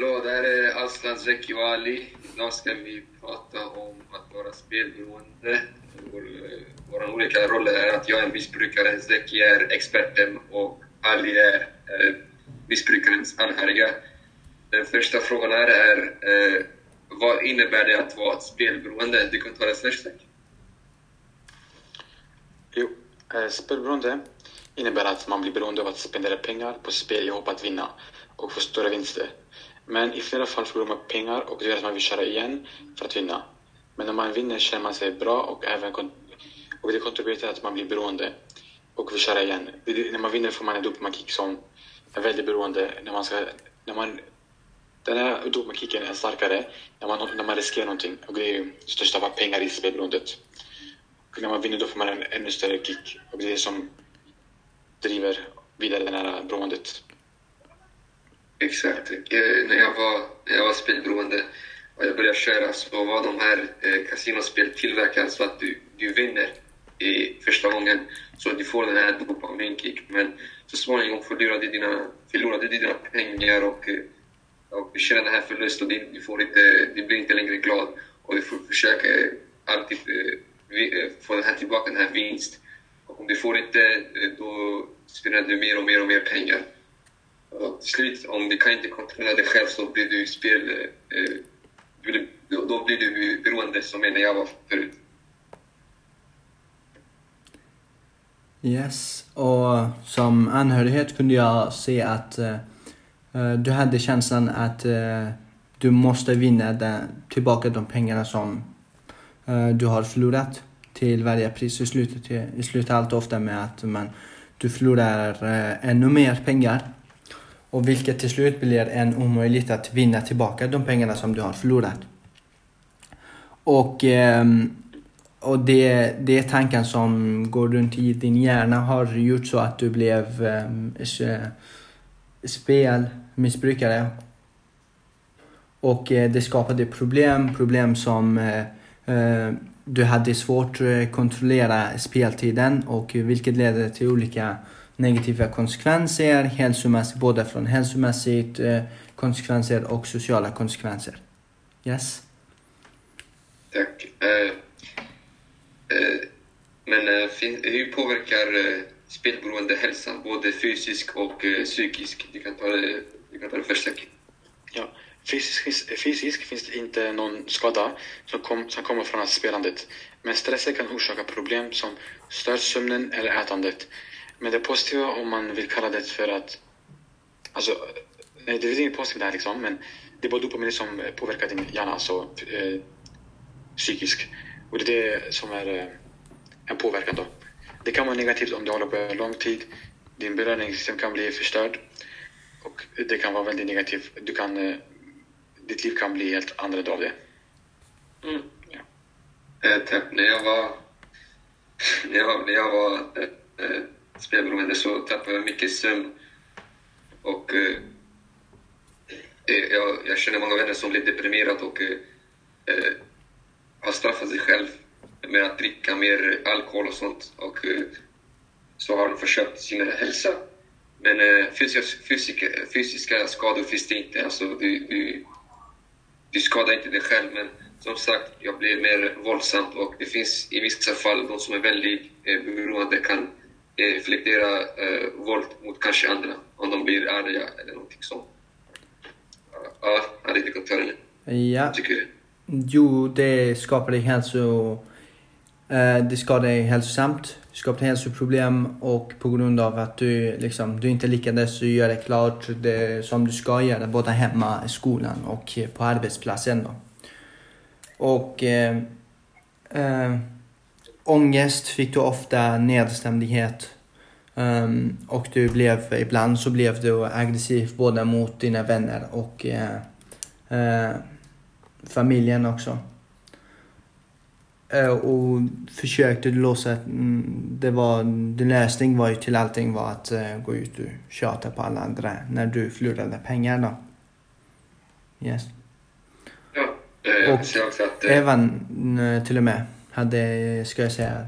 Hallå, det här är Aslan Zeki Ali. Idag ska vi prata om att vara spelberoende. Vår, våra olika roller är att jag är missbrukare, Zeki är experten och Ali är eh, missbrukarens anhöriga. Den första frågan här är eh, vad innebär det att vara spelberoende? Du kan ta det först, Zeki. Jo, eh, spelberoende innebär att man blir beroende av att spendera pengar på spel i hopp att vinna och få stora vinster. Men i flera fall förlorar man pengar och det gör att man vill köra igen för att vinna. Men när man vinner känner man sig bra och även och det kontribuerar till att man blir beroende och vill köra igen. Det, när man vinner får man en dopamine som är väldigt beroende när man ska... När man, den här dopamine är starkare när man, när man riskerar någonting och det är ju största av pengar i spelberoendet. Och när man vinner då får man en ännu större kick och det är det som driver vidare det här beroendet. Exakt. Eh, när, jag var, när jag var spelberoende och jag började köra så var de här eh, kasinospel tillverkade så att du, du vinner i första gången. Så du får den här dopaminkick. Men så småningom förlorade du dina, förlorade du dina pengar och, eh, och du känner den här förlusten. Du, du, får inte, du blir inte längre glad och du får försöka alltid eh, eh få den här tillbaka, den här vinst. Och om du får inte, eh, då spenderar du mer och mer och mer pengar. Och till slut, om du kan inte kontrollera dig själv så blir du spel... Eh, då blir du beroende som när jag var förut. Yes, och som anhörighet kunde jag se att eh, eh, du hade känslan att eh, du måste vinna den, tillbaka de pengarna som eh, du har förlorat till varje pris. I slutet, i slutet allt ofta med att man, du förlorar eh, ännu mer pengar och vilket till slut blir en omöjligt att vinna tillbaka de pengarna som du har förlorat. Och, ehm, och det, det är tanken som går runt i din hjärna har gjort så att du blev ehm, eh, spelmissbrukare. Och eh, det skapade problem, problem som eh, du hade svårt att kontrollera speltiden och vilket leder till olika negativa konsekvenser, hälsomässigt, både från hälsomässigt eh, konsekvenser och sociala konsekvenser. Yes? Tack. Eh, eh, men eh, hur påverkar eh, spelberoende hälsan, både fysisk och eh, psykisk? Du kan ta det, du kan ta det först, Ja, fysiskt fysisk finns det inte någon skada som, kom, som kommer från spelandet. Men stressen kan orsaka problem som stör sömnen eller ätandet. Men det positiva, om man vill kalla det för att... Alltså, det finns inget positivt där liksom, men det är bara dopamin som påverkar din hjärna, alltså eh, psykisk. Och det är det som är eh, en påverkan då. Det kan vara negativt om du håller på lång tid. Din belöningssystem kan bli förstörd. Och det kan vara väldigt negativt. Du kan, eh, ditt liv kan bli helt annorlunda av det. Mm. Ja. Eh, när jag var... När jag, när jag var eh, eh spelberoende så tappar jag mycket sömn. Och eh, eh, jag, jag känner många vänner som blir deprimerade och eh, eh, har straffat sig själv med att dricka mer alkohol och sånt. Och eh, så har de försökt sin hälsa. Men eh, fysiska, fysiska, fysiska skador finns det inte. Alltså, du, du, du skadar inte dig själv, men som sagt, jag blir mer våldsam. och det finns i vissa fall de som är väldigt eh, beroende kan infliktera eh, våld mot kanske andra om de blir arga eller någonting sånt. Ja, hade inte kommentarer Ja. Tycker du? Jo, det skapar dig hälso... Eh, det skadar dig hälsosamt, skapar hälsoproblem och på grund av att du, liksom, du inte lyckades göra klart det som du ska göra både hemma, i skolan och på arbetsplatsen. Då. Och eh, eh, ångest fick du ofta nedstämdhet. Um, och du blev, ibland så blev du aggressiv både mot dina vänner och uh, uh, familjen också. Uh, och försökte du låsa, mm, det var, din lösning var ju till allting var att gå ut och tjata på alla andra när du förlorade pengar då. Yes. Ja, och även till och med hade, ska jag säga,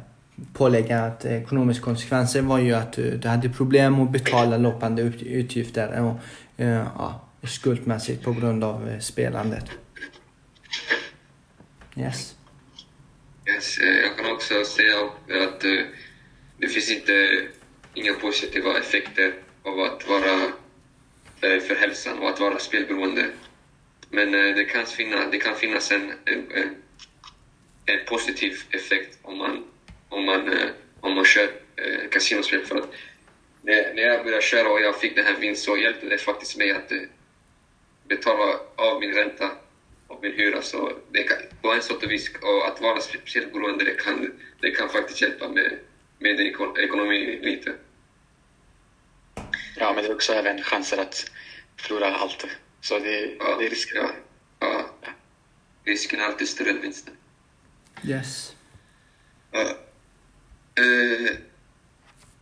pålägga att ekonomiska konsekvenser var ju att du, du hade problem att betala löpande utgifter och eh, ja, skuldmässigt på grund av eh, spelandet. Yes. Yes, eh, jag kan också säga att det finns inte inga positiva effekter av att vara för hälsan och att vara spelberoende. Men det kan, finnas, det kan finnas en, en, en positiv effekt om man, om man, om man kör kasinospel. För att när, när jag började köra och jag fick den här vinsten så hjälpte det faktiskt mig att betala av min ränta och min hyra. Så det kan, på en sätt och vis, och att vara spelberoende, det kan, det kan faktiskt hjälpa med, med ekonomi lite. Ja, men det är också även chanser att förlora allt. Så det, ja, det är risker. Ja. ja. Risken är alltid större än vinsten. Yes. Ja. Uh,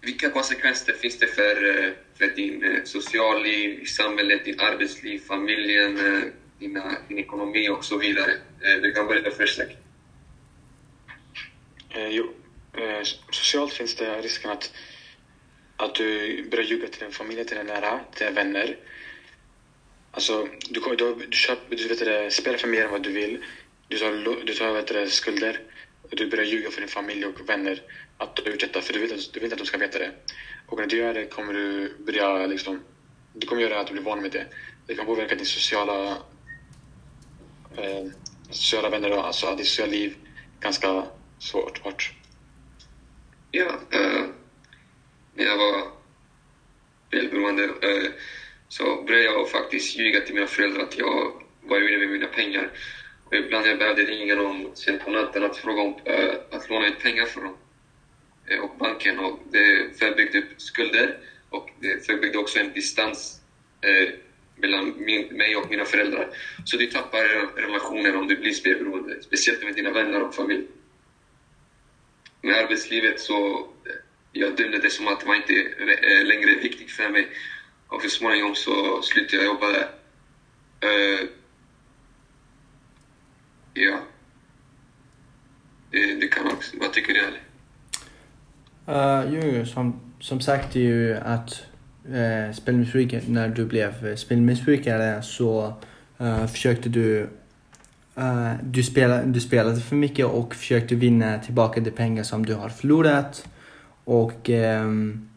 vilka konsekvenser finns det för, eh, för din uh, socialliv, samhället, din arbetsliv, familjen, uh, dina, din ekonomi och så vidare. Eh, du kan börja först. Eh, jo, eh, socialt finns det risken att, att du börjar ljuga till din familj, till dina nära, till dina vänner. Alltså, du, du, du, köper, du vet det, spelar för mer än vad du vill. Du tar, du tar vet du, skulder. Och du börjar ljuga för din familj och vänner att du har gjort detta, för du vill, du vill inte att de ska veta det. Och när du gör det kommer du börja liksom, du kommer göra att du blir van med det. Det kan påverka din sociala eh, sociala vänner och alltså ditt sociala liv ganska svårt. Hårt. Ja, äh, när jag var spelberoende äh, eh, så började jag faktiskt ljuga till mina föräldrar att jag var ute med mina pengar. Ibland jag behövde ringa dem sent på natten att fråga om äh, att låna ut pengar för dem. Eh, och banken. Och det förbyggde upp skulder och det förbyggde också en distans eh, mellan min, mig och mina föräldrar. Så du tappar relationer om du blir spelberoende, speciellt med dina vänner och familj. Med arbetslivet så jag dömde det som att det var inte längre viktigt för mig. Och så småningom så slutade jag jobba där. Ja. Det, det, kan också. Vad tycker du, Ali? Uh, jo, som, som sagt är ju att eh, uh, spelmissbrukare, när du blev spelmissbrukare så uh, försökte du Uh, du, spelade, du spelade för mycket och försökte vinna tillbaka de pengar som du har förlorat. Och, um,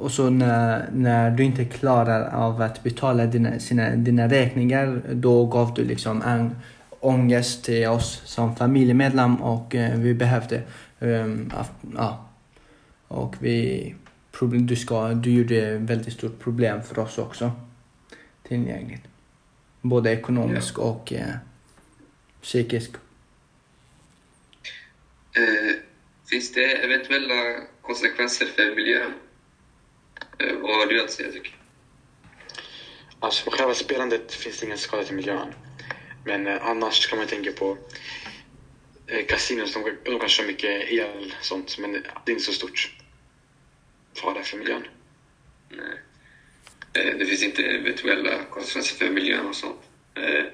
och så när, när du inte klarar av att betala dina, sina, dina räkningar då gav du liksom en ångest till oss som familjemedlem och uh, vi behövde um, ja, och vi, du, ska, du gjorde väldigt stort problem för oss också. Tillgängligt. Både ekonomiskt ja. och eh, psykiskt. Eh, finns det eventuella konsekvenser för miljön? Eh, vad har du att säga tycker Alltså på själva spelandet finns det ingen skada till miljön. Men eh, annars kan man tänka på eh, kasinon, de, de kan köra mycket el och sånt, men det är inte så stort fara för miljön. Nej. Eh, det finns inte eventuella konsekvenser för miljön och sånt. Eh,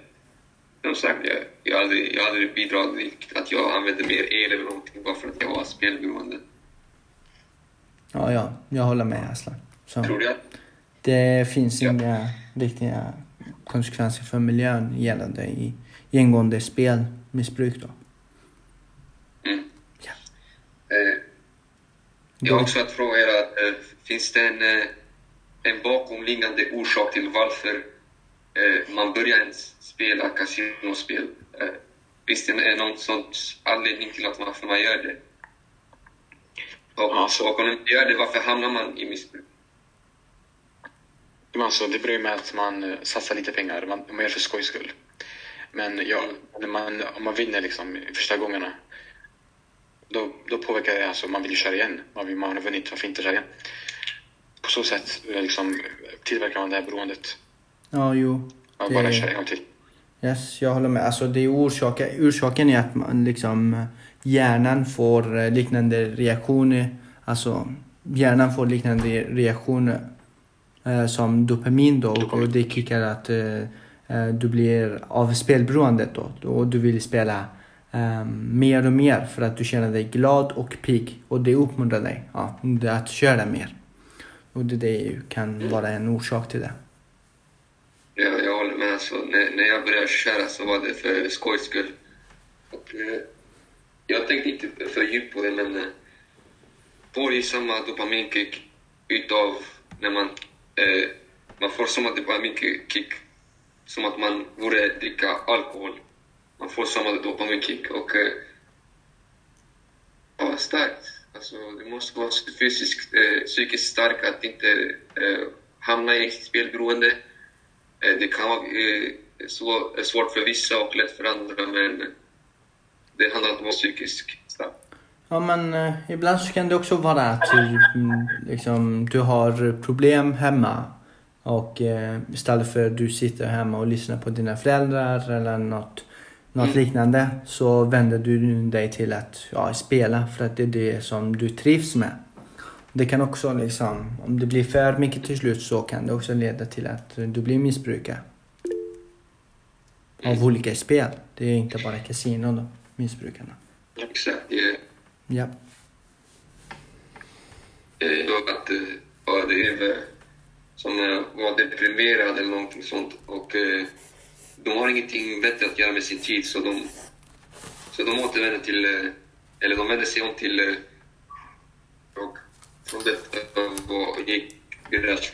som sagt, jag, jag, har aldrig, jag har aldrig bidragit till att jag använde mer el eller någonting bara för att jag var spelberoende. Ja, ja, jag håller med Aslan. Så. Tror du Det finns ja. inga riktiga konsekvenser för miljön gällande i ingående spelmissbruk då. Mm. Ja. Eh, jag har också att fråga er, äh, finns det en, äh, en bakomliggande orsak till varför äh, man börjar ens spela kasinospel? Äh, finns det någon sorts anledning till att varför man gör det? Och, alltså, och om man inte gör det, varför hamnar man i missbruk? Alltså, det börjar med att man satsar lite pengar, man, man gör för skojs skull. Men ja, när man, om man vinner liksom första gångerna då, då påverkar det, alltså man vill ju köra igen. Man, vill, man har vunnit, varför inte köra igen? På så sätt liksom, tillverkar man det här beroendet. Ja, jo. Man det... bara köra en gång till. Yes, jag håller med. Alltså det är orsaken, orsaken är att man liksom hjärnan får eh, liknande reaktioner. Alltså hjärnan får liknande reaktioner eh, som dopamin då och det kickar att eh, eh, du blir av spelberoendet då och du vill spela um, mer och mer för att du känner dig glad och pigg och det uppmuntrar dig ja, att köra mer. Och det, det kan vara en orsak till det. Ja, jag håller med. Alltså, när, när jag började köra så var det för skojs skull. Och, eh, jag tänkte inte för djupt på det, men eh, får ju samma dopaminkick utav när man... Eh, man får som att det var mycket kick. som att man borde dricka alkohol. Man får samma dopaminkick och... Eh, ja, starkt. Alltså, du måste vara fysiskt, eh, psykiskt stark att inte eh, hamna i spelberoende. Eh, det kan vara eh, svårt för vissa och lätt för andra, men det handlar om att vara psykisk. Ja men eh, ibland så kan det också vara att du, mm, liksom, du har problem hemma och eh, istället för att du sitter hemma och lyssnar på dina föräldrar eller något, något Mm. liknande så vänder du dig till att ja, spela för att det är det som du trivs med. Det kan också liksom, om det blir för mycket till slut så kan det också leda till att du blir missbrukare. Av olika spel. Det är inte bara kasino då, missbrukarna. Exakt. Ja. Ja. Eh, och att eh, ja, det är väl som eh, var deprimerad eller någonting sånt. Och eh, de har ingenting bättre att göra med sin tid så de, så de återvänder till, eh, eller de vänder sig om till eh, och från detta var, gick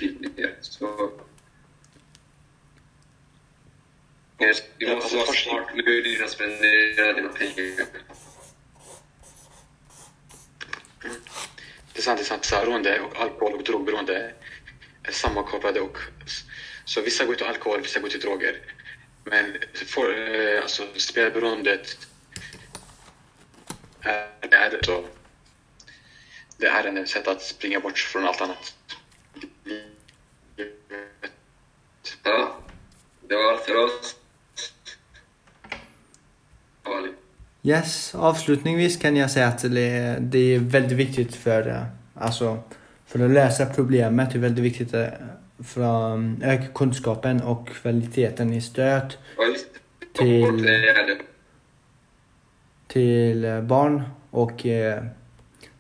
liv ner. Så eh, du måste vara smart med hur du spenderar dina pengar. Det är sant, det är sant. Så beroende och alkohol och drogberoende är sammankopplade. Och, så vissa går till alkohol, vissa går till droger. Men för, eh, alltså, spelberoendet är, är, så, det är ett sätt att springa bort från allt annat. Ja, det var allt för oss. Ali. Yes, avslutningsvis kan jag säga att det, är väldigt viktigt för, eh, alltså, för att lösa problemet. Det är väldigt viktigt eh, för att öka kunskapen och kvaliteten i stöd. Till- till eh, barn och eh,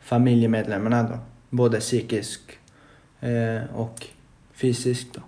familjemedlemmarna då. Både psykisk eh, och fysiskt då.